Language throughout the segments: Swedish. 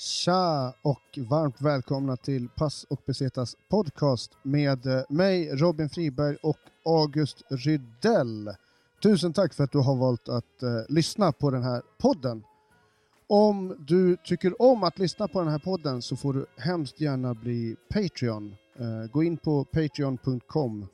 Tja och varmt välkomna till Pass och Besetas podcast med eh, mig Robin Friberg och August Rydell. Tusen tack för att du har valt att eh, lyssna på den här podden. Om du tycker om att lyssna på den här podden så får du hemskt gärna bli Patreon. Eh, gå in på patreon.com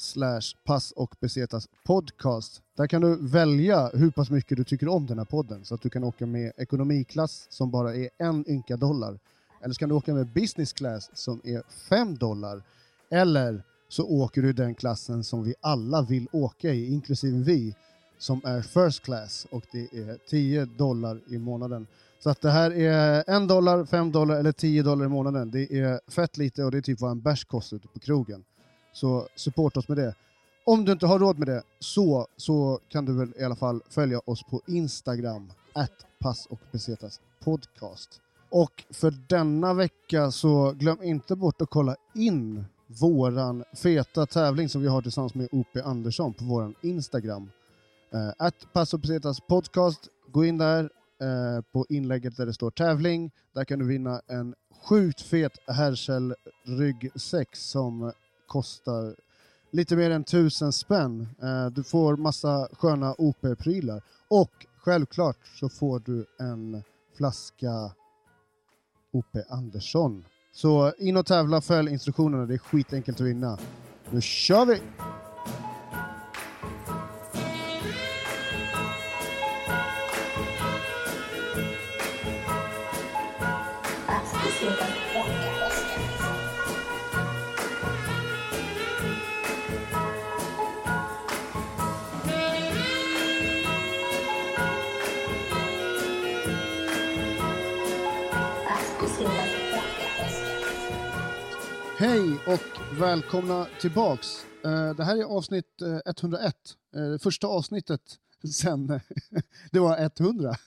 slash pass och besetas podcast. Där kan du välja hur pass mycket du tycker om den här podden så att du kan åka med ekonomiklass som bara är en ynka dollar. Eller så kan du åka med business class som är fem dollar. Eller så åker du den klassen som vi alla vill åka i, inklusive vi, som är first class och det är 10 dollar i månaden. Så att det här är en dollar, fem dollar eller 10 dollar i månaden. Det är fett lite och det är typ vad en bärs kostar ute på krogen. Så support oss med det. Om du inte har råd med det så, så kan du väl i alla fall följa oss på Instagram, att pass och besetas podcast. Och för denna vecka så glöm inte bort att kolla in våran feta tävling som vi har tillsammans med OP Andersson på våran Instagram. Eh, att pass och besetas podcast. Gå in där eh, på inlägget där det står tävling. Där kan du vinna en sjukt fet Herschel ryggsäck som kostar lite mer än tusen spänn. Eh, du får massa sköna OP-prylar och självklart så får du en flaska OP Andersson. Så in och tävla, följ instruktionerna, det är skitenkelt att vinna. Nu kör vi! Välkomna tillbaks. Eh, det här är avsnitt eh, 101. Eh, första avsnittet sen det var 100.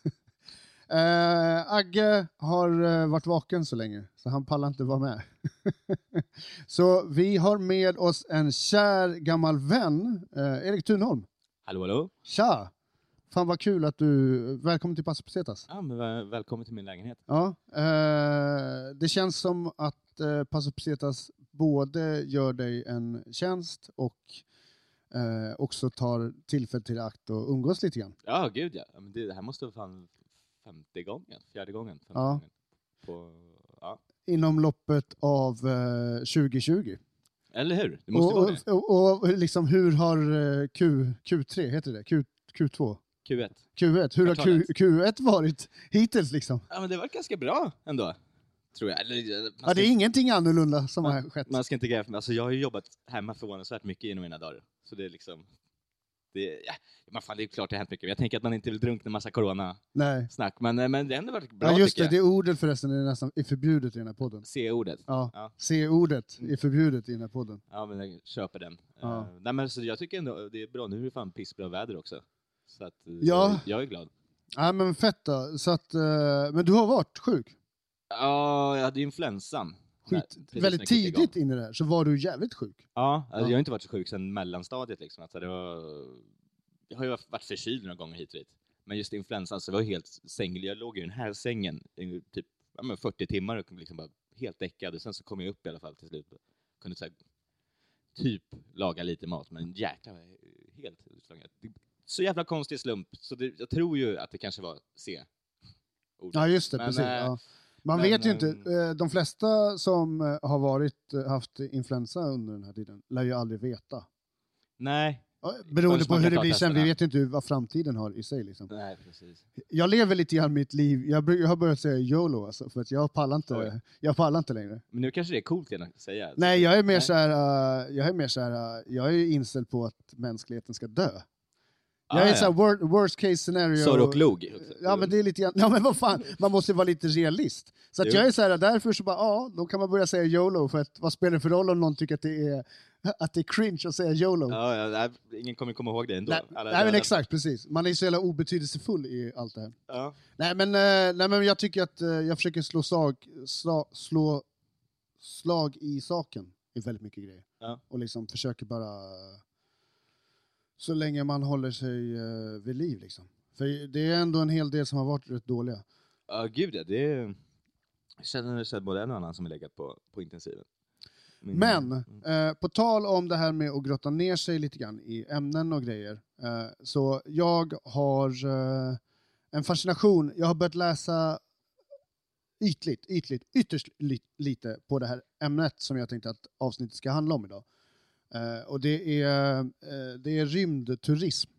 Eh, Agge har eh, varit vaken så länge, så han pallar inte vara med. så vi har med oss en kär gammal vän, eh, Erik Thunholm. Hallå, hallå. Tja! Fan vad kul att du... Välkommen till Passo Pesetas. Ja, men väl- välkommen till min lägenhet. Ja, eh, det känns som att eh, Passo Pesetas både gör dig en tjänst och eh, också tar tillfället till akt och umgås lite grann. Ja, gud ja. Men det, det här måste vara fan femte gången, fjärde gången. Femte Ja. gången. På, ja. Inom loppet av eh, 2020. Eller hur? Det måste och, vara det. och, och, liksom hur har eh, Q, Q3, heter det? Q, Q2? Q1. Q1, hur har Q, Kvartalet. Q1 varit hittills liksom? Ja, men det var ganska bra ändå. Tror jag. Eller, eh, Ja, det är ingenting annorlunda som har man, skett. man ska inte gräva för mig. Alltså, jag har ju jobbat hemma förvånansvärt mycket genom mina dagar. Så det är liksom... Det, ja, men fan, det är klart det har hänt mycket. Men Jag tänker att man inte vill drunkna en massa corona-snack. Nej. Men, eh, men det har ändå varit bra Ja, just det, jag. det ordet förresten är nästan är förbjudet i den här podden. C-ordet. Ja, Ja. C-ordet är förbjudet i den här podden. Ja, men jag köper den. Ja. Eh, nej, men så jag tycker ändå det är bra. Nu är det fan pissbra väder också. Så att, Ja. jag är glad. Ja, men fett då. Så att, eh, men du har varit sjuk. Ja, jag hade influensan. Skit, väldigt när igång. tidigt in i det här så var du jävligt sjuk. Ja, alltså, Ja. jag har inte varit så sjuk sedan mellanstadiet liksom. Alltså, det var... Jag har ju varit förkyld några gånger hit och dit. Men just influensan, så var jag helt säng... Jag låg i den här sängen i typ ja, men 40 timmar och liksom bara helt däckad. Och sen så kom jag upp i alla fall till slut. Kunde så här, typ laga lite mat, men jäklar är helt utslagen. Så jävla konstig slump, så det, jag tror ju att det kanske var C. ordet. Ja, just det. Men, precis. eh, Ja. Man men, vet ju inte. ehm, eh, De flesta som eh, har varit, eh, haft influensa under den här tiden lär ju aldrig veta. Nej, Beroende på hur det blir sen. Vi vet ju inte vad framtiden har i sig. Liksom. nej precis. Jag lever lite grann mitt liv. Jag, har börjat säga YOLO alltså, för att jag pallar inte, Oj. jag pallar inte längre. Men nu kanske det är coolt igen att säga. alltså. Nej, jag är mer Nej. så här, jag är mer så här, jag är inställd på att mänskligheten ska dö. Ah, jag är ja. så här, wor- worst case scenario. Sorry och log. Ja men det är lite grann, ja men vad fan, man måste vara lite realist. Så att Jo. jag är så här, därför så bara, ja, då kan man börja säga YOLO, för att vad spelar det för roll om någon tycker att det är, att det är cringe att säga YOLO? Ja, ja, ingen kommer komma ihåg det ändå. nej, Alla nej men exakt, precis. Man är så jävla obetydelsefull i allt det här. Ja. Nej men, eh, nej, men jag tycker att eh, jag försöker slå, sag, slå, slå slag i saken i väldigt mycket grejer. Ja. Och liksom försöker bara, så länge man håller sig eh, vid liv liksom. För det är ändå en hel del som har varit rätt dåliga. Ja, gud ja, det är... Jag känner, känner både en och annan som är legat på, på intensiven. Min- Men, Mm. eh, på tal om det här med att grotta ner sig lite grann i ämnen och grejer, eh, så jag har eh, en fascination, jag har börjat läsa ytligt, ytligt, ytterst li lite på det här ämnet som jag tänkte att avsnittet ska handla om idag. Eh, och det är, eh, det är rymdturism.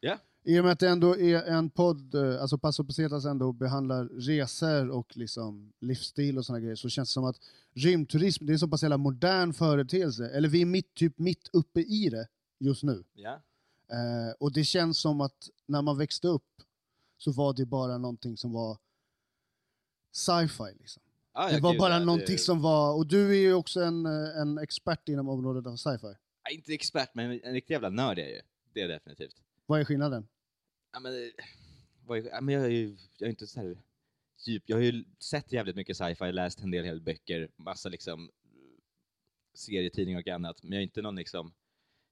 Ja. I och med att det ändå är en podd, eh, alltså Passo Pesetas ändå behandlar resor och liksom livsstil och sådana grejer, så känns det som att rymdturism, det är en så pass jävla modern företeelse. Eller vi är mitt, typ mitt uppe i det just nu. Ja. Eh, och det känns som att när man växte upp så var det bara någonting som var sci-fi. Liksom. Ah, Det var gud, bara ja, någonting det- som var, och du är ju också en, en expert inom området av sci-fi. Ja, Inte expert, men en riktig jävla nörd är jag ju. Det är jag definitivt. Vad är skillnaden? Ja, men, vad är, ja, men jag är ju jag är inte så här djup. Jag har ju sett jävligt mycket sci-fi, läst en del, hel böcker, massa liksom serietidningar och annat, men jag är inte någon liksom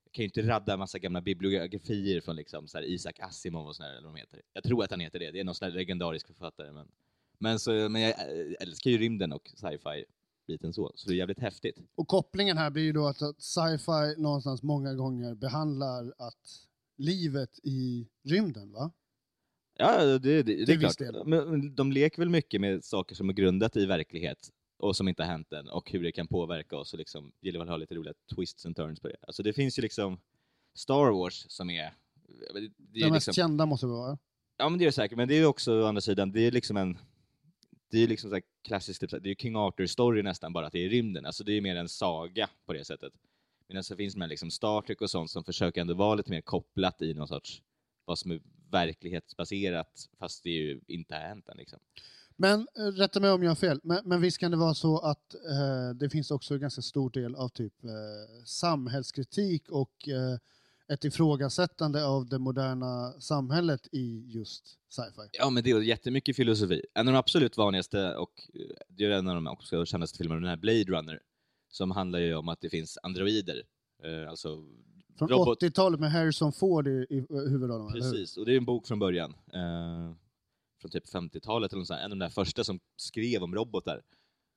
jag kan ju inte radda massa gamla bibliografier från liksom så här Isaac Asimov och sådär, eller vad de heter. Jag tror att han heter det, det är någon sån legendarisk författare. Men, men, så, men jag eh, älskar ju rymden och sci-fi biten så, så det är jävligt häftigt. Och kopplingen här blir ju då att, att sci-fi någonstans många gånger behandlar att livet i rymden, va? Ja, det, det, det Till är klart. del. Men de leker väl mycket med saker som är grundat i verklighet och som inte har hänt än och hur det kan påverka oss och liksom gillar väl att ha lite roliga twists and turns på det. Alltså det finns ju liksom Star Wars som är... Det är Det mest liksom, kända måste det vara. ja men det är det säkert, men det är ju också å andra sidan, det är liksom en det är liksom så här klassiskt, typ, det är ju King Arthur-story nästan, bara att det är i rymden. Alltså det är mer en saga på det sättet. Medan så finns det liksom Star Trek och sånt som försöker ändå vara lite mer kopplat i någon sorts, vad som är verklighetsbaserat, fast det ju inte har hänt än liksom. Men eh, rätta mig om jag har fel, men, men visst kan det vara så att eh, det finns också en ganska stor del av typ eh, samhällskritik och eh, ett ifrågasättande av det moderna samhället i just sci-fi. Ja, men det är jättemycket filosofi. En av de absolut vanligaste, och eh, det är en av de också kändaste filmerna, den här Blade Runner, som handlar ju om att det finns androider. Eh, alltså Från robot- 80-talet med Harrison Ford i, i huvudrollen? Precis, och det är en bok från början. Eh, från typ 50-talet eller något sånt, en av de där första som skrev om robotar.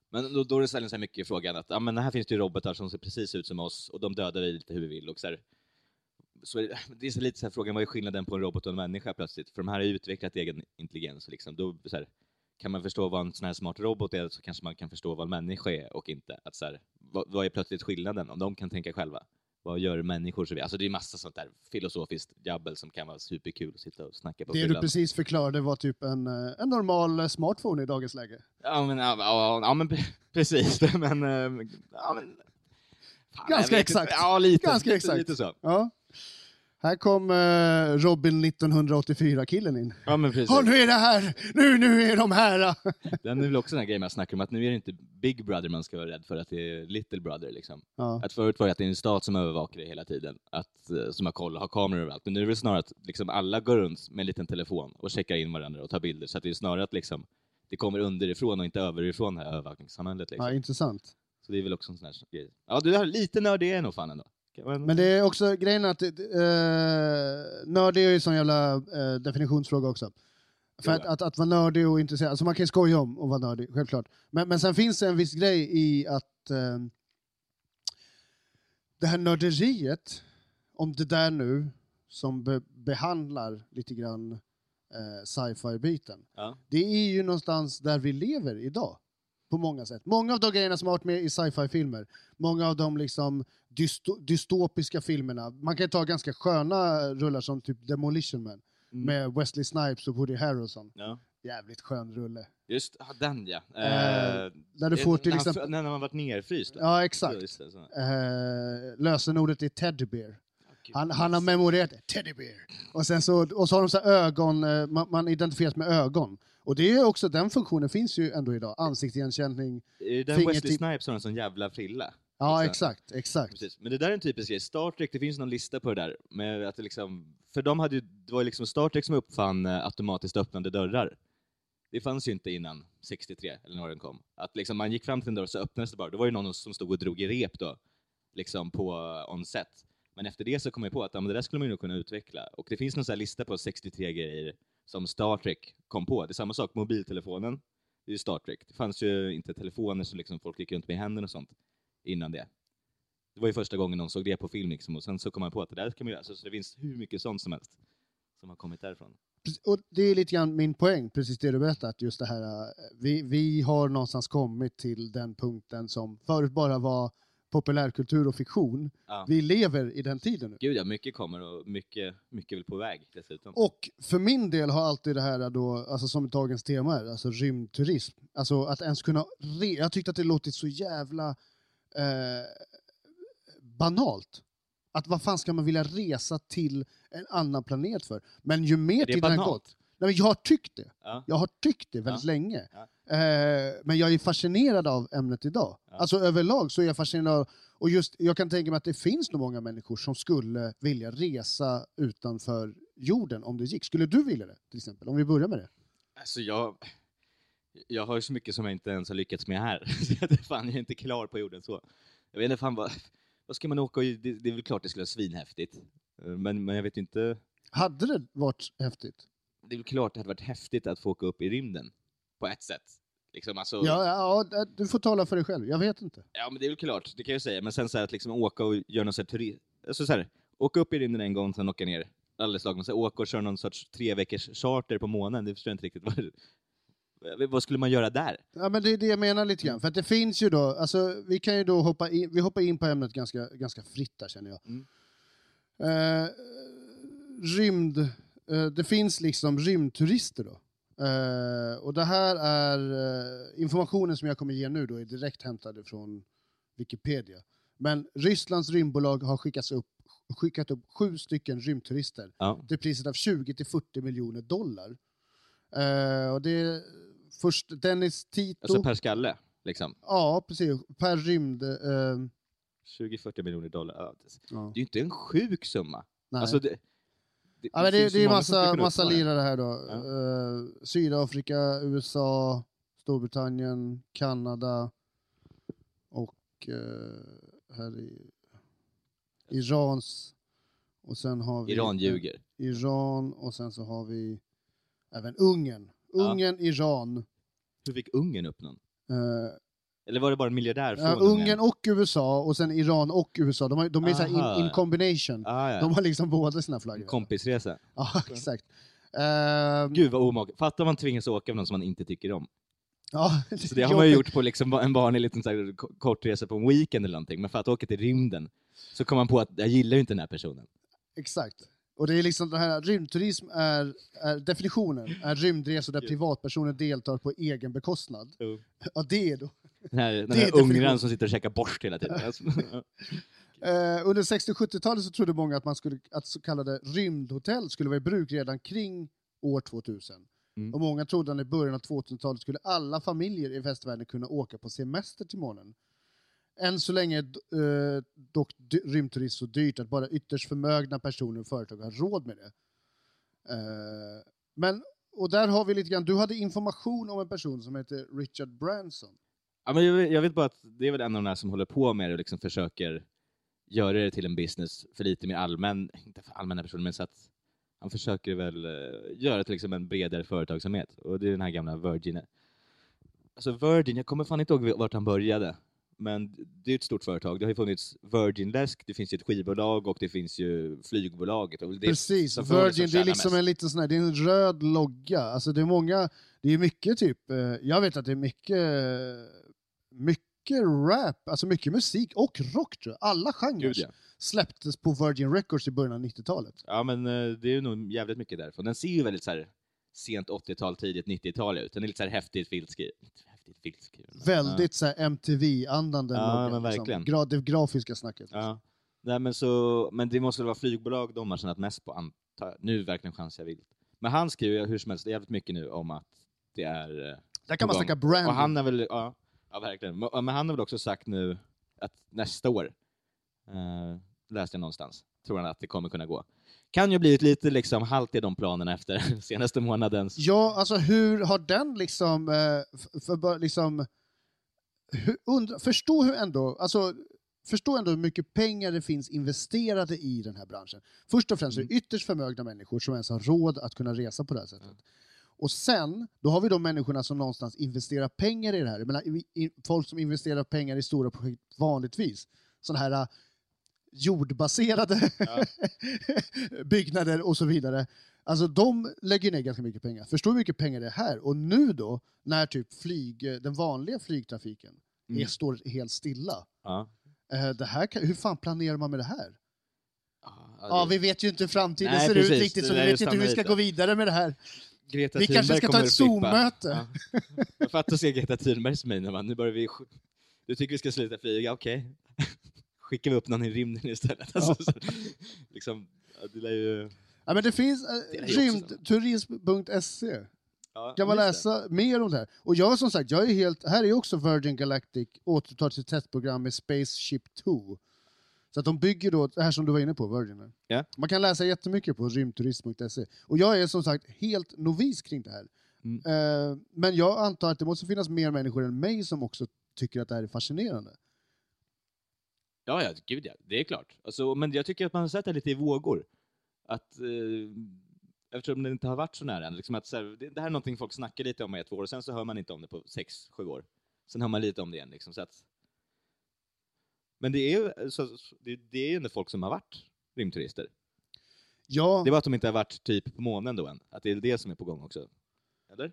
Men då, då är det så här mycket frågan att ja, men här finns det ju robotar som ser precis ut som oss och de dödar vi lite hur vi vill. Och så här, så är det, det är så lite så här frågan, vad är skillnaden på en robot och en människa plötsligt? För de här har utvecklat egen intelligens. Liksom. Då, så här, kan man förstå vad en sån här smart robot är så kanske man kan förstå vad en människa är och inte. Att så här, vad, vad är plötsligt skillnaden om de kan tänka själva? Vad gör människor så vi? Alltså det är massa sånt där filosofiskt jabbel som kan vara superkul att sitta och snacka på Det du precis förklarade var typ en, eh, en normal eh, smartphone i dagens läge. Ja men, ja, ja, ja, men pre- precis. Men, eh, ja, men fan, Ganska exakt. Ja, lite. Ganska lite, exakt. Lite så. Ja. Här kom eh, Robin 1984-killen in. Ja men precis. Ja, nu är det här! Nu, nu är de här! Den är väl också den här grejen man snackar om, att nu är det inte Big Brother man ska vara rädd för, att det är Little Brother liksom. Ja. Att förut var det att det är en stat som övervakar det hela tiden, att, eh, som har koll och har kameror överallt. Men nu är det snarare att liksom alla går runt med en liten telefon och checkar in varandra och tar bilder. Så att det är snarare att liksom, det kommer underifrån och inte överifrån det här övervakningssamhället. Liksom. ja, intressant. Så det är väl också en sån här grej. Ja, du är lite nördig är nog fan ändå. Men, Men det är också grejen att uh, nördig är ju en sån jävla eh, definitionsfråga också. För att, att, att vara nördig och intresserad, alltså man kan ju skoja om att vara nördig, självklart. Men, men sen finns det en viss grej i att eh, det här nörderiet, om det där nu, som be, behandlar lite grann eh, sci-fi-biten, ja. det är ju någonstans där vi lever idag. På många sätt. Många av de grejerna som har varit med i sci-fi-filmer, många av de liksom dysto dystopiska filmerna, man kan ta ganska sköna rullar som typ Demolition Man, Mm. med Wesley Snipes och Woody Harrelson. ja. Jävligt skön rulle. Just den ja. Eh, Eh, där du får till exempel- När har varit nerfryst. Ja, exakt. Det. Eh, lösenordet är Teddy Bear. Han, han har memorerat. Teddy Bear. Och, sen så, och så har de så ögon, eh, man, man identifieras med ögon. Och det är också, den funktionen finns ju ändå idag. Ansiktsigenkänning. Är det fingertipp- Wesley Snipes har en sån jävla frilla? Ja, Exakt. exakt. exakt. Precis. Men det där är en typisk grej. Star Trek, det finns någon lista på det där. Med att liksom, för de hade ju, det var ju liksom Star Trek som uppfann eh, automatiskt öppnande dörrar. Det fanns ju inte innan 63, eller när den kom. Att liksom man gick fram till en dörr så öppnades det bara. Då var det någon som stod och drog i rep då, liksom på eh, on set. Men efter det så kom jag på att ja, men det där skulle man ju nog kunna utveckla. Och det finns någon lista på 63 grejer som Star Trek kom på. Det är samma sak, mobiltelefonen, det är ju Star Trek. Det fanns ju inte telefoner som liksom folk gick runt med i händerna och sånt innan det. Det var ju första gången någon såg det på film liksom, och sen så kom man på att det där kan man göra. Så så det finns hur mycket sånt som helst som har kommit därifrån. Och det är lite grann min poäng, precis det du berättade, att just det här, eh, vi, vi har någonstans kommit till den punkten som förut bara var populärkultur och fiktion. Ja. Vi lever i den tiden nu. Gud ja, mycket kommer och mycket, mycket väl på väg dessutom. Och för min del har alltid det här då, alltså som dagens tema är, alltså rymdturism. Alltså att ens kunna, re- jag tyckte att det låtit så jävla eh, banalt. Att vad fan ska man vilja resa till en annan planet för? Men ju mer tiden har gått, nej, men jag har tyckt det. Ja. Jag har tyckt det väldigt Ja. länge. Ja. Eh, men jag är fascinerad av ämnet idag. Ja. Alltså överlag så är jag fascinerad av, och just, jag kan tänka mig att det finns nog många människor som skulle vilja resa utanför jorden om det gick. Skulle du vilja det till exempel? Om vi börjar med det. Alltså jag, jag har ju så mycket som jag inte ens har lyckats med här. Så fan, jag är inte klar på jorden så. Jag vet inte fan vad, vad ska man åka och, det, det är väl klart det skulle vara svinhäftigt. Eh, Men, men jag vet inte, Hade det varit häftigt? det är väl klart det hade varit häftigt att få åka upp i rymden. På ett sätt. Liksom alltså, Ja, ja, ja, du får tala för dig själv. Jag vet inte. Ja, men det är väl klart, det kan jag säga. Men sen så här, att liksom åka och göra någon sån här turist... Alltså så här, åka upp i rymden en gång, sen åka ner alldeles lagom. Så åka och köra någon sorts tre veckors charter på månen, det förstår jag inte riktigt. Vad, vad skulle man göra där? Ja, men det är det jag menar lite grann. För att det finns ju då, alltså vi kan ju då hoppa in, vi hoppar in på ämnet ganska, ganska fritt där känner jag. Mm. Eh, rymd, eh, det finns liksom rymdturister då. Eh, och det här är eh, informationen som jag kommer ge nu då är direkt hämtade från Wikipedia. Men Rysslands rymdbolag har skickats upp, skickat upp sju stycken rymdturister Ja. till priset av 20 till 40 miljoner dollar. Eh, och det är först Dennis Tito. Alltså per skalle, liksom. Ja, precis. Per rymd... Eh, 20-40 miljoner dollar. Ja. Det är ju inte en sjuk summa. Nej. Alltså det, det, ja, det, ju det är massa, massa det. lirare här då. Ja. Eh, Sydafrika, USA, Storbritannien, Kanada och eh, här i Irans och sen har vi Iran ljuger. Iran och sen så har vi även Ungern. Ja. Ungern, Iran. Hur fick Ungern upp någon? eh, Eller var det bara en miljardär från Ja, Ungern och USA och sen Iran och USA. De, har, de är så in, in combination. Ah, ja. De har liksom båda sina flaggor. Kompisresa. Ja, exakt. Ehm, Gud vad omak. Fatta om man tvingas åka med någon som man inte tycker om. ja, Så det har man ju gjort på liksom en vanlig liten så här ko- kortresa på en weekend eller någonting. Men för att åka till rymden så kom man på att jag gillar ju inte den här personen. Exakt. Och det är liksom den här rymdturism är, är definitionen är rymdresor där privatpersoner deltar på egen bekostnad. Ja, det är då. Den här, den Det är här ungran som sitter och käkar borst hela tiden. Alltså, Eh, under 60-70-talet så trodde många att, man skulle, att så kallade rymdhotell skulle vara i bruk redan kring år 2000. Mm. Och många trodde att i början av 2000-talet skulle alla familjer i västvärlden kunna åka på semester till månen. Än så länge är eh, dock rymdturism så dyrt att bara ytterst förmögna personer och företag har råd med det. Eh, men, och där har vi lite grann, du hade information om en person som heter Richard Branson. Ja, men jag, vet- jag vet bara att det är väl en av de där som håller på med det och liksom försöker göra det till en business för lite mer allmän, inte för allmänna personer, men så att han försöker väl eh, göra det till liksom en bredare företagsamhet. Och det är den här gamla Virgin. Alltså Virgin, jag kommer fan inte ihåg vart han började. Men det är ett stort företag. Det har ju funnits Virgin-läsk, det finns ju ett skivbolag och det finns ju flygbolaget. Precis, Virgin, det är liksom mest. en liten sån här, det är en röd logga. Alltså det är många, det är mycket typ, eh, jag vet att det är mycket, mycket rap, alltså mycket musik och rock tror jag. Alla genrer ja. släpptes på Virgin Records i början av 90-talet. ja, men eh, det är nog jävligt mycket därifrån. Den ser ju väldigt så här sent 80-tal, tidigt 90-tal ut. Den är lite så här häftigt filtskriven. Väldigt så MTV-andan den Ja, loggan. men verkligen. Liksom. Gra det grafiska snacket. Ja. ja. Nej, men, så, men det måste väl vara flygbolag de har tjänat mest på, antar. Nu verkligen chansar jag vilt. Men han skriver ju hur som helst jävligt mycket nu om att det är eh, Där kan man snacka branding. Och han är väl, ja, ja verkligen. Men han har väl också sagt nu att nästa år, eh, läste jag någonstans, tror han att det kommer kunna gå. Kan ju blivit lite liksom halt i de planerna efter senaste månadens... Ja, alltså hur har den liksom, eh, för, liksom hur, undra, förstå hur ändå, alltså förstå ändå hur mycket pengar det finns investerade i den här branschen. Först och främst är det ytterst förmögna människor som ens har råd att kunna resa på det här sättet. Ja. Och sen, då har vi de människorna som någonstans investerar pengar i det här. Jag menar, folk som investerar pengar i stora projekt vanligtvis. Sådana här äh, jordbaserade Ja. byggnader och så vidare. Alltså de lägger ner ganska mycket pengar. Förstå hur mycket pengar det är här. Och nu då, när typ flyg, den vanliga flygtrafiken Mm. är, står helt stilla. Ja. Eh, det här hur fan planerar man med det här? Ja, Ja, vi vet ju inte hur framtiden Nej, ser precis. ut riktigt, så Det vi vet inte hur vi ska gå vidare med det här. Greta Vi kanske ska ta ett. Zoom-möte. Ja. Jag fattar att se Greta Thunbergs min, man. nu börjar vi... Du tycker vi ska sluta flyga, okej. Skickar vi upp någon i rymden istället. Alltså, så, liksom, ja, det lär ju... Ja, men det finns eh, rymdturism.se. Ja, kan man just det. läsa mer om det här. Och jag som sagt, jag är helt, här är också Virgin Galactic återtar sitt testprogram med Spaceship 2. Så att de bygger då, det här som du var inne på, Virgin. Ja. Man kan läsa jättemycket på rymdturism.se. Och jag är som sagt helt novis kring det här. Mm. Eh, men jag antar att det måste finnas mer människor än mig som också tycker att det här är fascinerande. Ja, ja, gud ja. Det är klart. Alltså, men jag tycker att man har sett det lite i vågor. Att, eh, eftersom det inte har varit så nära än. Liksom att, så här, det, det här är någonting folk snackar lite om i ett år, och sen så hör man inte om det på sex, sju år. Sen hör man lite om det igen. Liksom, så att, men det är ju så, det, det är ju ändå folk som har varit rymdturister. Ja, Det var att de inte har varit typ på månen då än. Att det är det som är på gång också. Eller?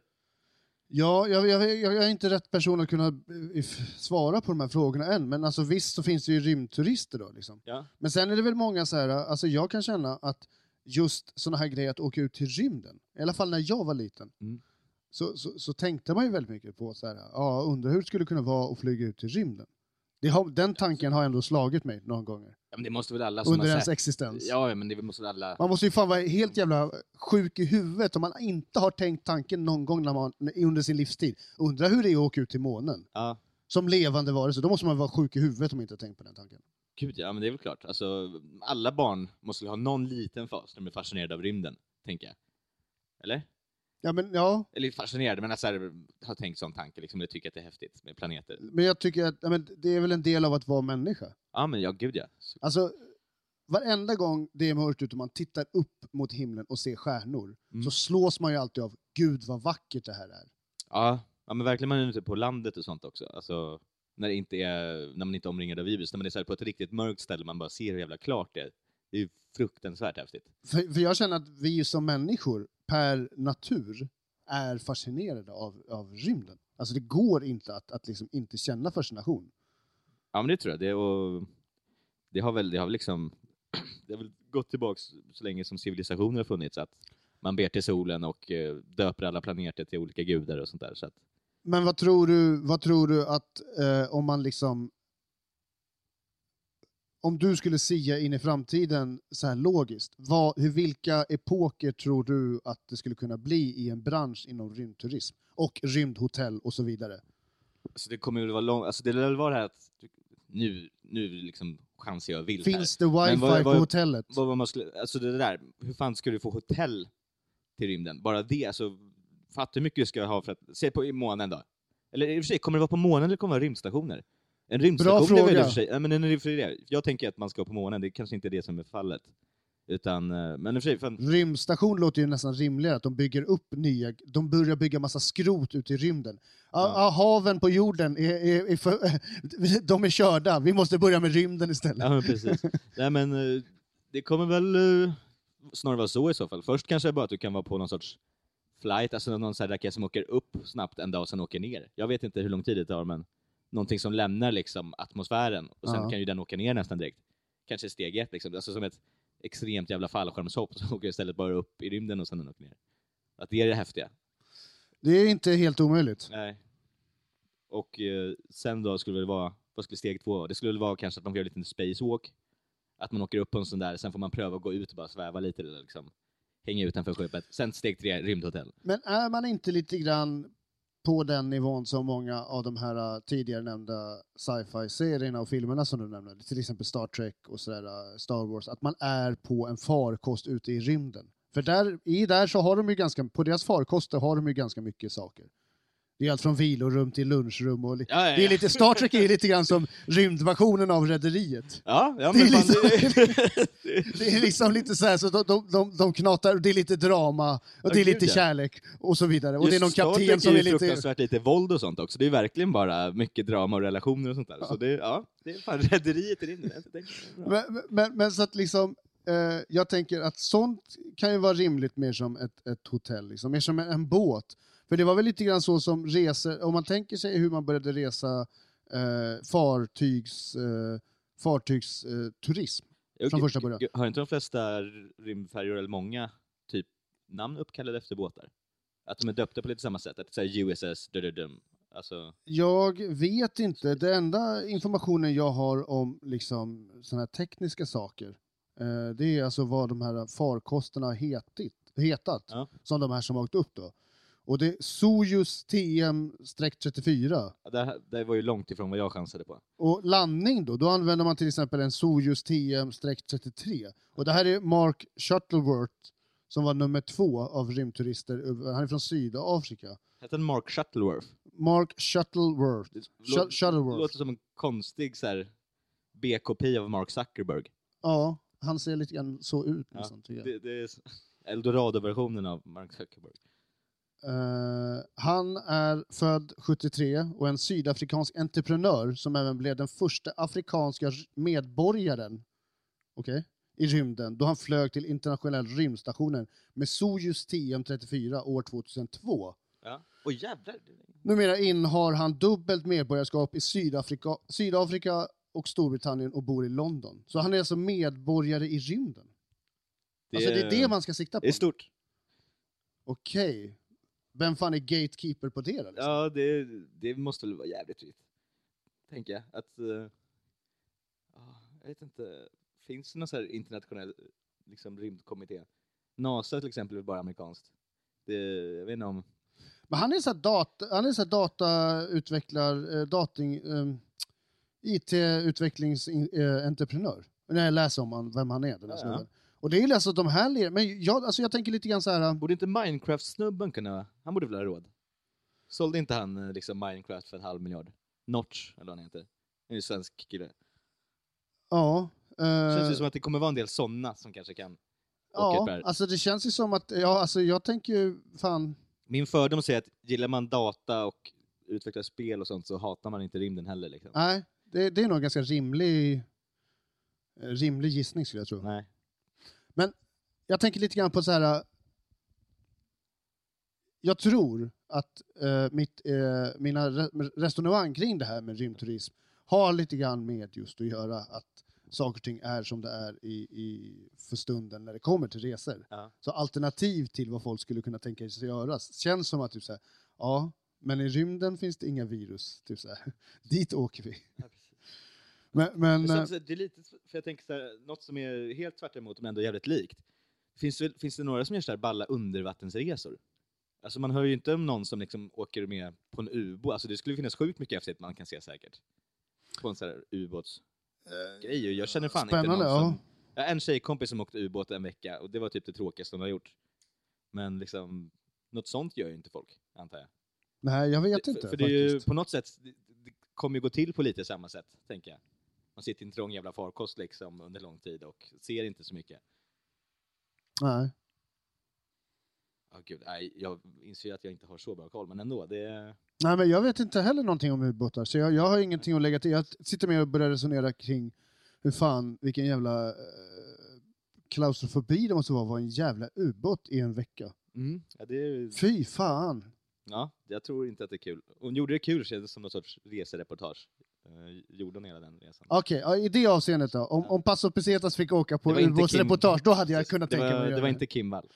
Ja, jag, jag, jag är inte rätt person att kunna eh, svara på de här frågorna än, men alltså visst så finns det ju rymdturister då. Liksom. Ja. Men sen är det väl många så här, alltså jag kan känna att just sådana här grejer, att åka ut till rymden, i alla fall när jag var liten, Mm. så, så, så tänkte man ju väldigt mycket på så här, ja, undrar hur det skulle kunna vara att flyga ut till rymden. Har, den tanken har ändå slagit mig några gånger, ja men det måste väl alla som under har ens sett. existens. Ja, men det måste väl alla... Man måste ju fan vara helt jävla sjuk i huvudet om man inte har tänkt tanken någon gång när man, under sin livstid. Undra hur det är att åka ut till månen. Ja. Som levande varelse, då måste man vara sjuk i huvudet om man inte har tänkt på den tanken. Gud ja, men det är väl klart. Alltså, alla barn måste ha någon liten fas när de är fascinerade av rymden, tänker jag. Eller? Ja, men ja, Eller fascinerade, men att så här, har tänkt sån tanke, liksom, eller tycker att det är häftigt med planeter. men jag tycker att ja, men det är väl en del av att vara människa. Ja, men ja, gud ja. Så, Alltså, varenda gång det är mörkt ute och man tittar upp mot himlen och ser stjärnor, Mm. så slås man ju alltid av Gud vad vackert det här är. ja, ja, men verkligen man är ute på landet och sånt också. Alltså, när, det inte är, när man inte är omringad av virus, när man är så på ett riktigt mörkt ställe, man bara ser hur jävla klart det är. Det är ju fruktansvärt häftigt. För, för jag känner att vi som människor, per natur, är fascinerade av, av rymden. Alltså det går inte att, att liksom inte känna fascination. Ja, men det tror jag. Det, och, det har väl, det har väl liksom, det har väl gått tillbaks så länge som civilisationer har funnits, att man ber till solen och eh, döper alla planeter till olika gudar och sånt där. Så att, Men vad tror du, vad tror du att eh, om man liksom... Om du skulle sia in i framtiden så här logiskt, vad, hur, vilka epoker tror du att det skulle kunna bli i en bransch inom rymdturism? Och rymdhotell och så vidare. alltså det kommer väl vara långt, alltså det lär väl vara det här att nu, nu liksom chansar jag vilt här. Finns det wifi Men vad- på vad- hotellet? Vad, vad man skulle, alltså det där, hur fan ska du få hotell till rymden? Bara det, alltså, fatta hur mycket du ska ha för att, se på i månen då. Eller i och för sig, kommer det vara på månen eller kommer det vara rymdstationer? En rymdstation Bra är väl i fråga. och för sig, ja, men en, jag tänker att man ska på månen, det kanske inte är det som är fallet. Utan, eh, men i för sig, fan, Rymdstation låter ju nästan rimligare, att de bygger upp nya, de börjar bygga massa skrot ute i rymden. Ja. Ja. Ja, haven på jorden, är, är, är för, de är körda, vi måste börja med rymden istället. ja men precis. Nej men, eh, det kommer väl eh, snarare vara så i så fall. Först kanske bara att du kan vara på någon sorts flight, alltså någon sån raket som åker upp snabbt en dag och sen åker ner. Jag vet inte hur lång tid det tar, men någonting som lämnar liksom atmosfären och sen Ja. kan ju den åka ner nästan direkt. Kanske steg ett liksom, alltså som ett extremt jävla fallskärmshopp så åker istället bara upp i rymden och sen den åker ner. Att det är det häftiga. Det är inte helt omöjligt. Nej. Och eh, sen då skulle det vara, vad skulle steg två vara? Det skulle väl vara kanske att man får göra en liten spacewalk. Att man åker upp på en sån där, sen får man pröva att gå ut och bara sväva lite eller liksom hänga utanför skeppet. Sen steg tre, rymdhotell. Men är man inte lite grann på den nivån som många av de här äh, tidigare nämnda sci-fi-serierna och filmerna som du nämnde, till exempel Star Trek och sådär, äh, Star Wars, att man är på en farkost ute i rymden. För där, i där så har de ju ganska, på deras farkoster har de ju ganska mycket saker. Det är allt från vilorum till lunchrum. Och li- Ja, ja, det är ja. lite, Star Trek är lite grann som rymdversionen av Rederiet. Ja, ja Det är fan, liksom- det, Det är liksom lite så här, så de, de, de, knatar, och det är lite drama, och Ja, det är lite ja. kärlek och så vidare. Och Just det är någon kapten som är lite... fruktansvärt lite våld och sånt också. Det är verkligen bara mycket drama och relationer och sånt där. Så det, ja, det är fan rederiet i rymden. Men, men, men så att liksom, eh, jag tänker att sånt kan ju vara rimligt mer som ett, ett hotell, liksom, mer som en, en båt. För det var väl lite grann så som resor, om man tänker sig hur man började resa eh, fartygs, eh, fartygsturism. Jo, från första början. Har inte de flesta rymdfärjor, eller många, typ namn uppkallade efter båtar? Att de är döpta på lite samma sätt? Att säger USS dum Alltså, Jag vet inte, det enda informationen jag har om liksom, såna här tekniska saker, eh, det är alltså vad de här farkosterna har hetit, hetat, Ja. som de här som har åkt upp då. Och det är Sojus TM-34. det, det var ju långt ifrån vad jag chansade på. Och landning då, då använder man till exempel en Sojus TM-33. Och det här är Mark Shuttleworth som var nummer två av rymdturister. Han är från Sydafrika. Hette den Mark Shuttleworth? Mark Shuttleworth. Det Sh- lå- Shuttleworth. låter som en konstig så här, B-kopia av Mark Zuckerberg. Ja, han ser lite grann så ut Ja, nästan, tycker jag. Det, det är s- Eldorado-versionen av Mark Zuckerberg. Eh, han är född 73 och en sydafrikansk entreprenör som även blev den första afrikanska medborgaren okej, i rymden då han flög till internationella rymdstationen med Sojus TM-34 år 2002. Ja. Jävlar! Numera innehar han dubbelt medborgarskap i Sydafrika, Sydafrika och Storbritannien och bor i London. Så han är alltså medborgare i rymden. Alltså det är det man ska sikta på. Det är stort. Okej. Vem fan är gatekeeper på det då? Liksom? Ja, det, det måste väl vara jävligt fritt. Tänker jag. Att, ja, jag vet inte, finns det någon så här internationell liksom, rymdkommitté? NASA till exempel är bara amerikanskt. Det, jag vet inte om... Men han är så här data, han är så datautvecklar, eh, dating, eh, IT-utvecklingsentreprenör. När jag läser om han, vem han är, den här ja. snubben. Och det är ju alltså de här ler- men jag, alltså jag tänker lite grann så här. Borde inte Minecraft-snubben kunna... Han borde väl ha råd? Sålde inte han eh, liksom Minecraft för en halv miljard? Notch, eller vad han heter. En svensk kille. Ja. eh, Känns ju som att det kommer vara en del sådana som kanske kan ja, alltså det känns ju som att, ja alltså jag tänker ju, fan, Min fördom säger att gillar man data och utvecklar spel och sånt så hatar man inte rymden heller. Liksom. nej, det, det är nog en ganska rimlig, eh, rimlig gissning skulle jag tro. Nej. Jag tänker lite grann på så här. äh, Jag tror att eh, mitt, eh, mina re resonemang kring det här med rymdturism har lite grann med just att göra att saker och ting är som det är i, i, för stunden när det kommer till resor. Ja. Så alternativ till vad folk skulle kunna tänka sig göra känns som att typ så här, ja, men i rymden finns det inga virus. Typ så här. Dit åker vi. Men, men Men eh, så, det är lite, för jag tänker så här, något som är helt tvärt emot men ändå jävligt likt. Finns det, finns det några som gör så här balla undervattensresor? Alltså man hör ju inte om någon som liksom åker med på en ubåt. Alltså det skulle finnas sjukt mycket häftigt man kan se säkert. På en sån här ubåtsgrej. Och Jag känner fan Spännande, inte någon som... Jag har en tjejkompis som åkte ubåt en vecka och det var typ det tråkigaste hon har gjort. Men liksom, något sånt gör ju inte folk, antar jag. nej, jag vet inte För, för det är ju på något sätt, det, det kommer ju gå till på lite samma sätt, tänker jag. Man sitter i en trång jävla farkost liksom under lång tid och ser inte så mycket. Nej. Ja gud, nej, jag inser ju att jag inte har så bra koll, men ändå. Det, Nej, men jag vet inte heller någonting om ubåtar, så jag, jag har ingenting att lägga till. Jag sitter med och börjar resonera kring hur fan, vilken jävla eh, klaustrofobi det måste vara att vara en jävla ubåt i en vecka. mm, ja, det Fy fan! ja, jag tror inte att det är kul. Hon gjorde det kul, kändes det som någon sorts resereportage. Uh, gjorde hela den resan? Okej, ja, i det avseendet då. Om, om Paso Pesetas fick åka på Det var ubåtsreportage, då hade jag kunnat det tänka mig var, att det göra var inte Kim Wall.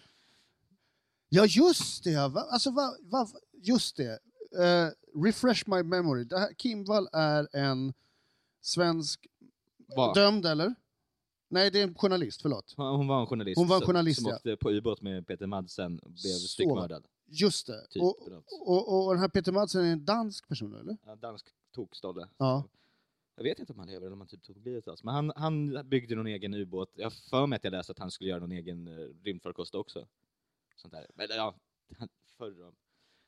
Ja, just det! Va? Alltså, va, va, just det. Eh, refresh my memory. Det här, Kim Wall är en svensk Va? dömd, eller? Nej, det är en journalist, förlåt. Hon var en journalist, Hon var en som- journalist, som ja. åkte på ubåt med Peter Madsen och blev Så. styckmördad. Just det. Typ, och, något. och, och den här Peter Madsen är en dansk person, eller? Ja, dansk tokstolle. Ja. Jag vet inte om han lever eller om han typ tog livet av sig. Men han, han byggde någon egen ubåt. Jag har för mig att jag läste att han skulle göra någon egen uh, rymdfarkost också. Sånt där. Men ja, förr.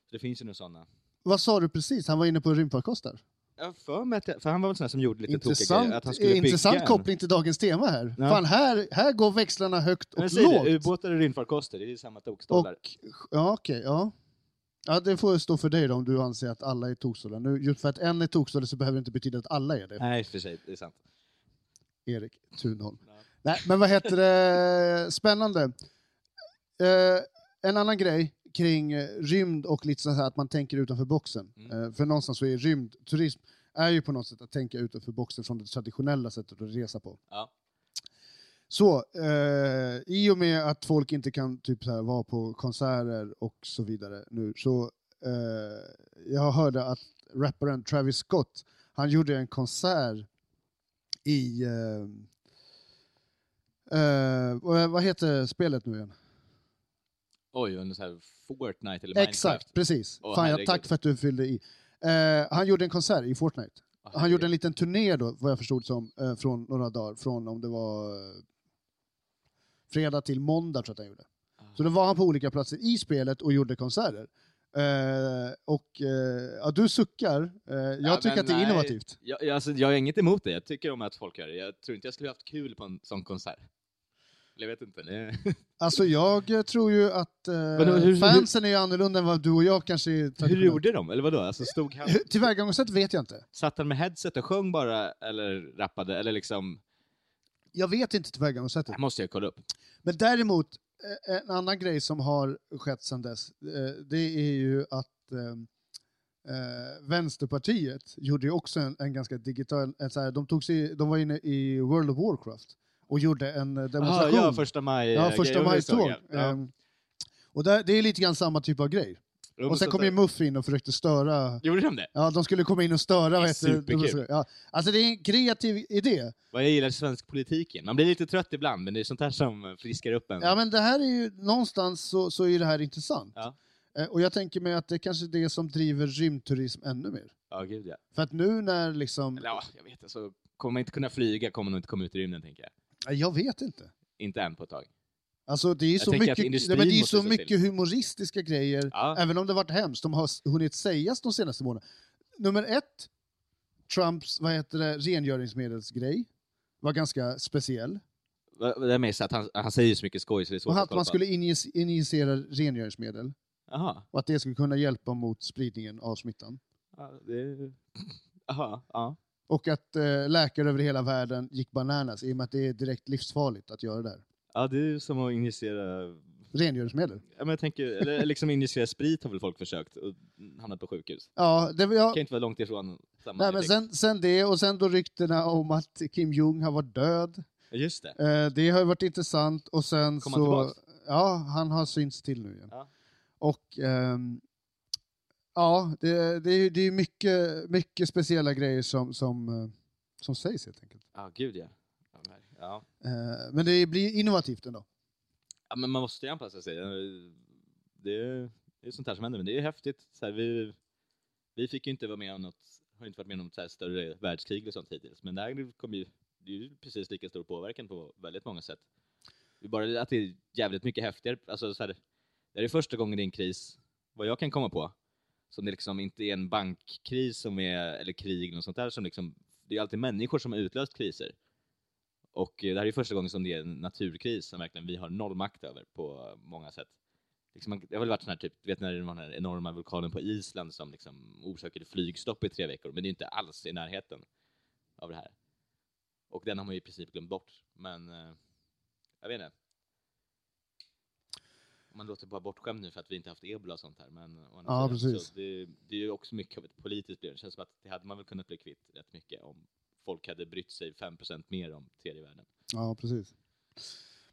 Så det finns ju några sådana. Vad sa du precis? Han var inne på rymdfarkoster? Jag har för mig att jag, för han var väl sån som gjorde lite tokiga Intressant, grejer. Att han skulle intressant bygga en- koppling till dagens tema här. Ja. Fan, här, här går växlarna högt och lågt. ubåtar och rymdfarkoster, det är ju samma tokstollar. Ja, okej, ja. Ja, det får stå för dig då om du anser att alla är tokstollar. Nu, just för att en är tokstolle så behöver det inte betyda att alla är det. Nej, för sig, det är sant. Erik Thunholm. Ja. Nej, men vad heter det? Spännande. Eh, en annan grej kring rymd och lite så här att man tänker utanför boxen. Mm. Eh, för någonstans så är rymdturism är ju på något sätt att tänka utanför boxen från det traditionella sättet att resa på. Ja. Så, eh, i och med att folk inte kan typ så här, vara på konserter och så vidare nu, så eh, jag hörde att rapparen Travis Scott, han gjorde en konsert i, eh, eh, vad heter spelet nu igen? Oj, under så här Fortnite eller Exakt, Minecraft. precis. Åh, Fan, jag, tack för att du fyllde i. Eh, han gjorde en konsert i Fortnite. Åh, Han gjorde en liten turné då, vad jag förstod som, eh, från några dagar, från om det var fredag till måndag tror jag att han gjorde. Så då var han på olika platser i spelet och gjorde konserter. Eh, och eh, ja, du suckar. Eh, jag Ja, tycker att det är nej. innovativt. Jag, jag, alltså, jag har inget emot det, jag tycker om att folk gör det. Jag tror inte jag skulle haft kul på en sån konsert. Jag vet inte. Det... Alltså jag tror ju att eh, Vadå, hur- fansen är ju annorlunda än vad du och jag kanske är Hur gjorde de? Eller vadå? Alltså, stod han, Hur- Tillvägagångssätt vet jag inte. satt han med headset och sjöng bara, eller rappade, eller liksom... Jag vet inte tillvägagångssättet. Det måste jag kolla upp. Men däremot, eh, en annan grej som har skett sedan dess, eh, det är ju att eh, Vänsterpartiet gjorde ju också en, en ganska digital, en så här, de, tog sig, de var inne i World of Warcraft och gjorde en eh, Aha, demonstration. ja, första maj. Ja, första maj-tåg. Ja. Ehm, och där, det är lite grann samma typ av grej. Jo, Och sen kom ju Muff in och försökte störa. Gjorde de det? Ja, de skulle komma in och störa. Det? superkul. Ja, alltså det är en kreativ idé. Vad jag gillar svensk politik. Man blir lite trött ibland, men det är sånt här som friskar upp en. Ja, men det här är ju, någonstans så, så är det här intressant. Ja. Eh, Och jag tänker mig att det är kanske är det som driver rymdturism ännu mer. Ja, gud ja. För att nu när liksom, Eller ja, jag vet inte. Så kommer man inte kunna flyga kommer man inte komma ut i rymden, tänker jag. Jag vet inte. Inte än på ett tag. Alltså det är Jag så mycket, nej, men det är så mycket till. humoristiska grejer, Ja. även om det varit hemskt. De har hunnit sägas de senaste månaderna. Nummer ett, Trumps vad heter det, rengöringsmedelsgrej var ganska speciell. Det är mest att han, han säger så mycket skoj så det är svårt Och att att man skulle injicera rengöringsmedel Jaha. och att det skulle kunna hjälpa mot spridningen av smittan. Ja, det... Jaha, ja. Och att eh, läkare över hela världen gick bananas i och med att det är direkt livsfarligt att göra det här. Ja, det är ju som att injicera... Rengöringsmedel. Ja, men jag tänker, eller liksom injicera sprit har väl folk försökt och hamnat på sjukhus. Ja, det, Det ja, kan inte vara långt ifrån samma nej, men sen, sen det och sen då ryktena om att Kim Jong har varit död. Just det. Eh, det har ju varit intressant och sen Kom han så... tillbaks? Ja, han har synts till nu igen. Ja. Och ehm, ja, det, det, är- det är mycket, mycket speciella grejer som, som, eh, som sägs helt enkelt. Ja, gud ja. Ja, men- Ja. Eh, men det blir innovativt ändå. ja, men man måste ju anpassa sig. Det är, det är sånt här som händer, men det är häftigt. Så här, vi, vi fick ju inte vara med om något, har inte varit med om något så här större världskrig och sånt hittills, men det här kommer ju, det är ju precis lika stor påverkan på väldigt många sätt. Det är bara att det är jävligt mycket häftigare. Alltså, så här, det här är första gången i en kris, vad jag kan komma på, som det liksom inte är en bankkris som är, eller krig eller något sånt där, som liksom, det är alltid människor som har utlöst kriser. Och eh, det här är första gången som det är en naturkris som verkligen vi har noll makt över på många sätt. Liksom, det har väl varit sån här typ, vet när det var den här enorma vulkanen på Island som liksom orsakade flygstopp i tre veckor, men det är inte alls i närheten av det här. Och den har man ju i princip glömt bort, men eh, jag vet inte. Man låter bara bortskämd nu för att vi inte haft ebola och sånt här, men Ja, precis. Så det, det är ju också mycket av ett politiskt problem. Det känns som att det hade man väl kunnat bli kvitt rätt mycket om folk hade brytt sig 5% mer om tredje världen. Ja, precis.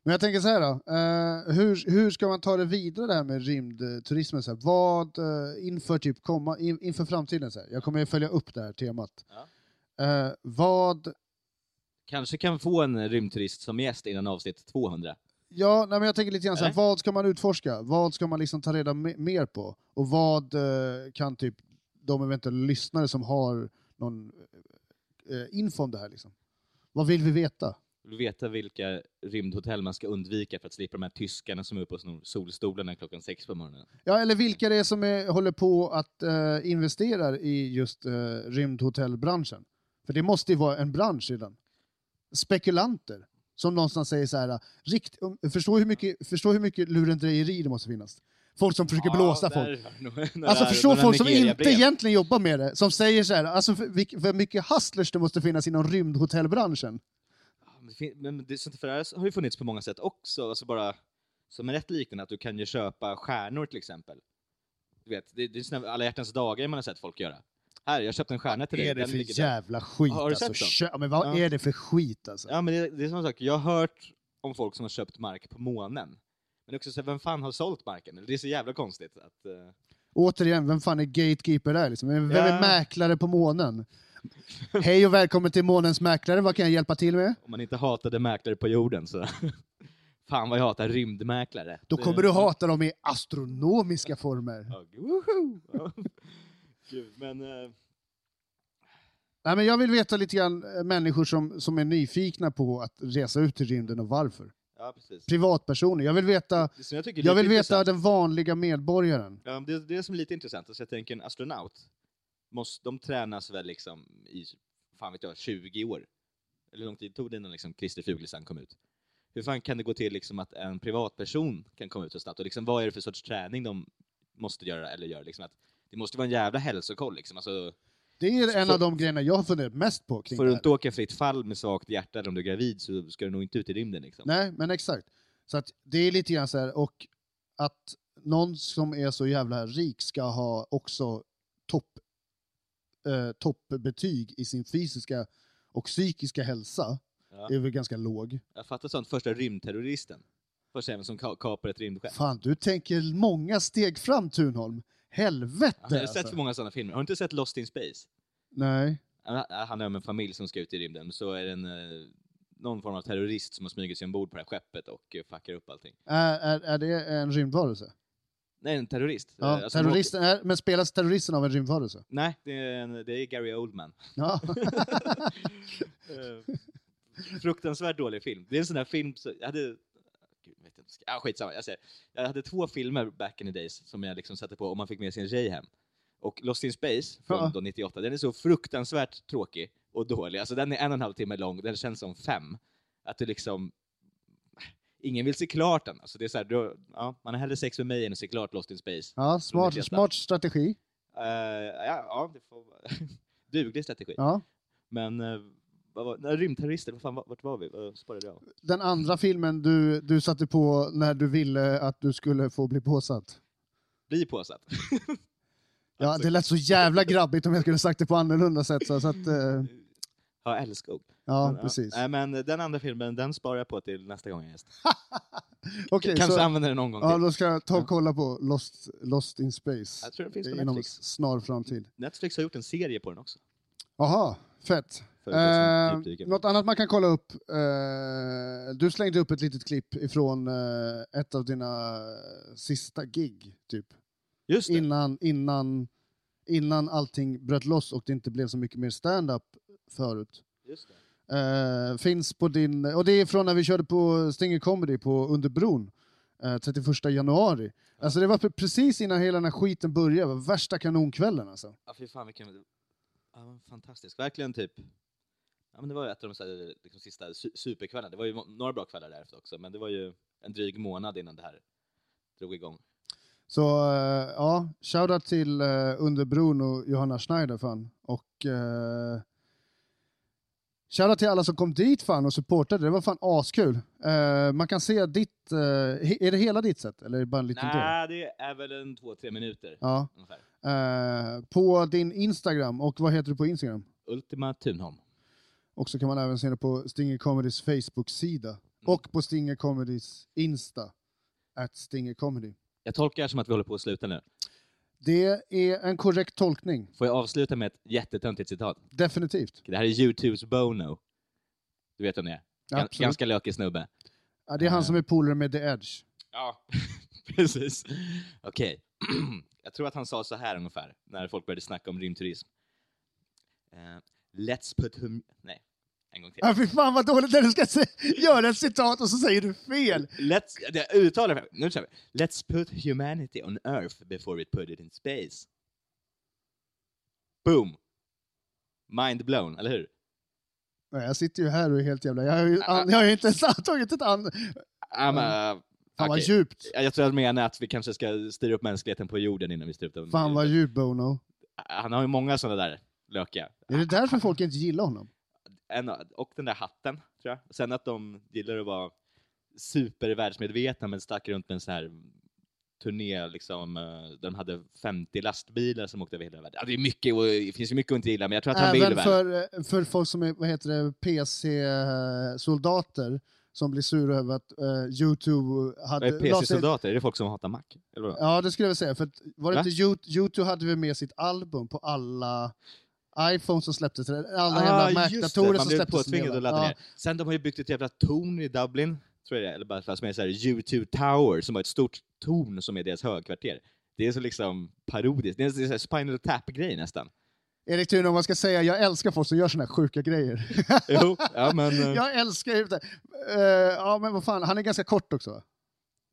Men jag tänker så här då. Eh, hur, hur ska man ta det vidare det här med rymdturismen? Så här, vad eh, inför, typ komma, in, inför framtiden? Så här. Jag kommer ju följa upp det här temat. Ja. Eh, vad... Kanske kan få en rymdturist som gäst innan avsnitt 200. Ja, nej, men jag tänker lite grann så här, vad ska man utforska? Vad ska man liksom ta reda me- mer på? Och vad eh, kan typ de eventuella lyssnare som har någon eh, info om det här liksom? Vad vill vi veta? Vill veta vilka rymdhotell man ska undvika för att slippa de här tyskarna som är uppe och snor solstolarna klockan sex på morgonen. Ja, eller vilka det är som är, håller på att eh, investera i just eh, rymdhotellbranschen. För det måste ju vara en bransch redan. Spekulanter, som någonstans säger så här, rikt, förstå, hur mycket, förstå hur mycket lurendrejeri det måste finnas. Folk som försöker blåsa folk. Alltså förstå folk som inte egentligen jobbar med det, som säger så här, alltså för mycket hustlers det måste finnas inom rymdhotellbranschen. Men det fin- Men det, sånt där har ju funnits på många sätt också, alltså bara som är rätt liknande, att du kan ju köpa stjärnor till exempel. Du vet, det, det är såna alla hjärtans dagar man har sett folk göra. Här, jag köpte en stjärna till Vad dig. är det den för där. jävla skit Har du alltså? sett dem? Kö- ja, men vad Ja. är det för skit alltså? Ja, men det, det är samma sak. Jag har hört om folk som har köpt mark på månen. Men också så vem fan har sålt marken? Det är så jävla konstigt att... eh, Återigen, vem fan är gatekeeper där? Liksom? Vem Ja. är mäklare på månen? Hej och välkommen till månens mäklare, vad kan jag hjälpa till med? om man inte hatade mäklare på jorden så... fan vad jag hatar rymdmäklare. Då kommer du hata dem i astronomiska former. Ja! Ja. Gud, men... eh, Nej, men jag vill veta lite grann eh, människor som, som är nyfikna på att resa ut i rymden och varför. Ja, precis. Privatpersoner. Jag vill veta, Det jag jag vill veta den vanliga medborgaren. Ja, det, det som är lite intressant, alltså jag tänker en astronaut, måste, de tränas väl liksom i, fan vet jag, 20 år? Eller hur lång tid tog det innan liksom Christer Fuglesang kom ut? Hur fan kan det gå till liksom att en privatperson kan komma ut så snabbt? Och liksom, vad är det för sorts träning de måste göra eller gör? Liksom att, det måste vara en jävla hälsokoll liksom. Alltså, Det är en Får- av de grejerna jag har funderat mest på kring får du inte åka fritt fall med svagt hjärta om du är gravid så ska du nog inte ut i rymden liksom. Nej, men exakt. Så att det är lite grann så här, och att någon som är så jävla rik ska ha också topp, eh, toppbetyg i sin fysiska och psykiska hälsa Ja. är väl ganska låg. Jag fattar sånt, första rymdterroristen. Första även som ka- kapar ett rymdskepp. Fan, du tänker många steg fram Thunholm. Helvete Jag har sett alltså. för många sådana filmer. Har du inte sett Lost in Space? Nej. Han han handlar om en familj som ska ut i rymden, så är det en, eh, någon form av terrorist som har smugit sig ombord på det här skeppet och eh, fuckar upp allting. Är, är, är det en rymdvarelse? Nej, en terrorist. Ja, Eh, alltså, terroristen är, men spelas terroristen av en rymdvarelse? Nej, det är, en, det är Gary Oldman. Ja. Eh, Fruktansvärt dålig film. Det är en sån här film, så, jag hade... Gud, vet inte, ja, skitsamma. Jag, säger, jag hade två filmer back in the days som jag liksom satte på och man fick med sin tjej hem. Och Lost in Space från Ja. då 98, den är så fruktansvärt tråkig och dålig. Alltså den är en och en halv timme lång, den känns som fem. Att du liksom... Ingen vill se klart den. Alltså det är så här, du, ja, man har hellre sex med mig än att se klart Lost in Space. ja, smart, 98. smart strategi. Eh, ja, ja, det får vara... Duglig strategi. Ja. Men uh, vad var, rymdterrorister, vad fan, vart var vi? Vad spårade jag? Den andra filmen du, du satte på när du ville att du skulle få bli påsatt. Bli påsatt. Ja, Alltså, det lät så jävla grabbigt om jag skulle sagt det på annorlunda sätt. Så, så att, eh, Ja, älskog. ja, Men, precis. Nej, men den andra filmen, den sparar jag på till nästa gång jag gäst. Okej, Kanske så, använder den någon gång ja, till. då ska jag ta och Ja. kolla på Lost, Lost in Space Jag tror den finns på inom Netflix. snar framtid. Netflix har gjort en serie på den också. Jaha, fett. Eh, något annat man kan kolla upp. Eh, du slängde upp ett litet klipp ifrån eh, ett av dina sista gig, typ. Innan, innan, innan allting bröt loss och det inte blev så mycket mer stand-up förut. Eh, finns på din, och det är från när vi körde på Stinger Comedy på Under bron, eh, 31 januari. Alltså det var pre- precis innan hela den här skiten började, värsta kanonkvällen alltså. Ja, fy fan vilken... Ja, fantastisk. Verkligen typ... Ja, men det var ju ett av de här, liksom, sista su- superkvällarna. Det var ju några bra kvällar därefter också, men det var ju en dryg månad innan det här drog igång. Så eh, ja, shoutout till uh, Under bron och Johanna Schneider fan. Och uh, shoutout till alla som kom dit fan och supportade, det var fan askul. Eh, man kan se ditt, eh, är det hela ditt set eller är det bara en liten del? Nej, det är väl en två, tre minuter Ja. Eh, på din Instagram, och vad heter du på Instagram? Ultima Thunholm. Och så kan man även se det på Stinger Comedys Facebook-sida. Och på Stinger Comedys Insta, at Stinger Comedy. Jag tolkar som att vi håller på att sluta nu. Det är en korrekt tolkning, Får jag avsluta med ett jättetöntigt citat? definitivt. Det här är Youtubes Bono. Du vet vem det är? Gan- Absolut. ganska lökig snubbe. Ja, det är han som är polare med The Edge. Ja, precis. Okej. Jag tror att han sa så här ungefär, när folk började snacka om rymdturism. Eh, let's put hum... Nej. En gång till. Ja, fy fan vad dåligt när du ska se, göra ett citat och så säger du fel. Let's, jag uttalar det. Nu kör vi. Let's put humanity on earth before we put it in space. Boom! Mind blown, eller hur? Nej, jag sitter ju här och är helt jävla... Jag har ju, an, jag har ju inte ens tagit ett an... Ja, men, Fan vad djupt. Jag tror att menar att vi kanske ska styra upp mänskligheten på jorden innan vi styr upp den. Fan vad djupt Bono. Han har ju många sådana där lökiga. Är det därför folk inte gillar honom? En, och den där hatten, tror jag. Sen att de gillar att vara supervärldsmedvetna men stack runt med en sån här turné liksom, eh, där de hade 50 lastbilar som åkte över hela världen. Ja, det, är mycket, och det finns ju mycket att inte gilla, men jag tror att han vill Även väl. för, eh, för folk som är vad heter det, PC-soldater som blir sura över att uh, Youtube hade... Vad PC-soldater? Är det folk som hatar Mac? Eller vadå? Ja, det skulle jag väl säga. För att, var det Va? inte Yout- Youtube hade väl med sitt album på alla iPhones som släpptes, alla jävla Ah, det, Mac-datorer som släpptes. va? ladda Ja. ner. Sen de har ju byggt ett jävla torn i Dublin, tror jag det är, eller bara fast med så här U2 Tower, som var ett stort torn som är deras högkvarter. Det är så liksom parodiskt, det är en Spinal Tap-grej nästan. Erik Thun, om man ska säga, jag älskar folk som gör såna här sjuka grejer. Jo, ja men... eh, jag älskar ju det. Uh, ja, men vad fan, han är ganska kort också.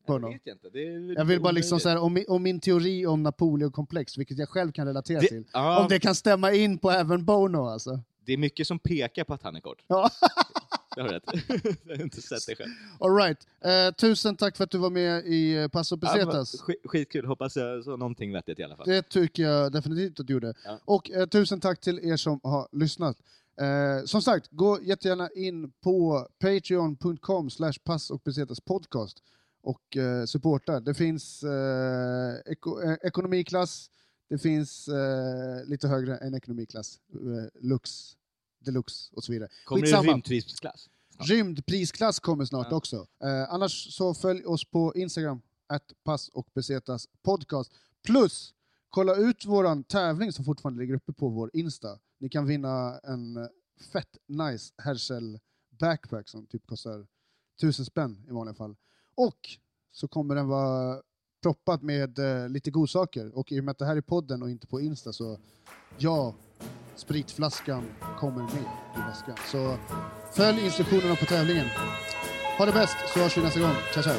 Va? jag Bono. vet inte. Det är Jag vill bara liksom så här, om, mi- om min teori om Napoleonkomplex, vilket jag själv kan relatera Det- till, ja, om det kan stämma in på även Bono alltså. det är mycket som pekar på att han är kort. Ja. Jag har rätt. jag har inte sett det själv. All right. Eh, tusen tack för att du var med i eh, Paso Ja, Pesetas. skit- Skitkul, hoppas jag sa någonting vettigt i alla fall. Det tycker jag definitivt att du gjorde. Ja. Och eh, tusen tack till er som har lyssnat. Eh, som sagt, gå jättegärna in på patreon.com slash pass och podcast och eh, supporta. Det finns eh, eko, eh, ekonomiklass, det finns eh, lite högre än ekonomiklass, eh, lux, deluxe och så vidare. Kommer det skitsamma. rymdtrivsklass? snart? Rymdprisklass kommer snart Ja. också. Eh, annars så följ oss på Instagram, att pass och besetas podcast. Plus, kolla ut våran tävling som fortfarande ligger uppe på vår Insta. Ni kan vinna en fett nice Herschel backpack som typ kostar tusen spänn i vanliga fall. Och så kommer den vara proppad med eh, lite godsaker. Och i och med att det här är podden och inte på Insta så ja, spritflaskan kommer med i väskan. Så följ instruktionerna på tävlingen. Ha det bäst så hörs vi nästa gång. Ciao, ciao.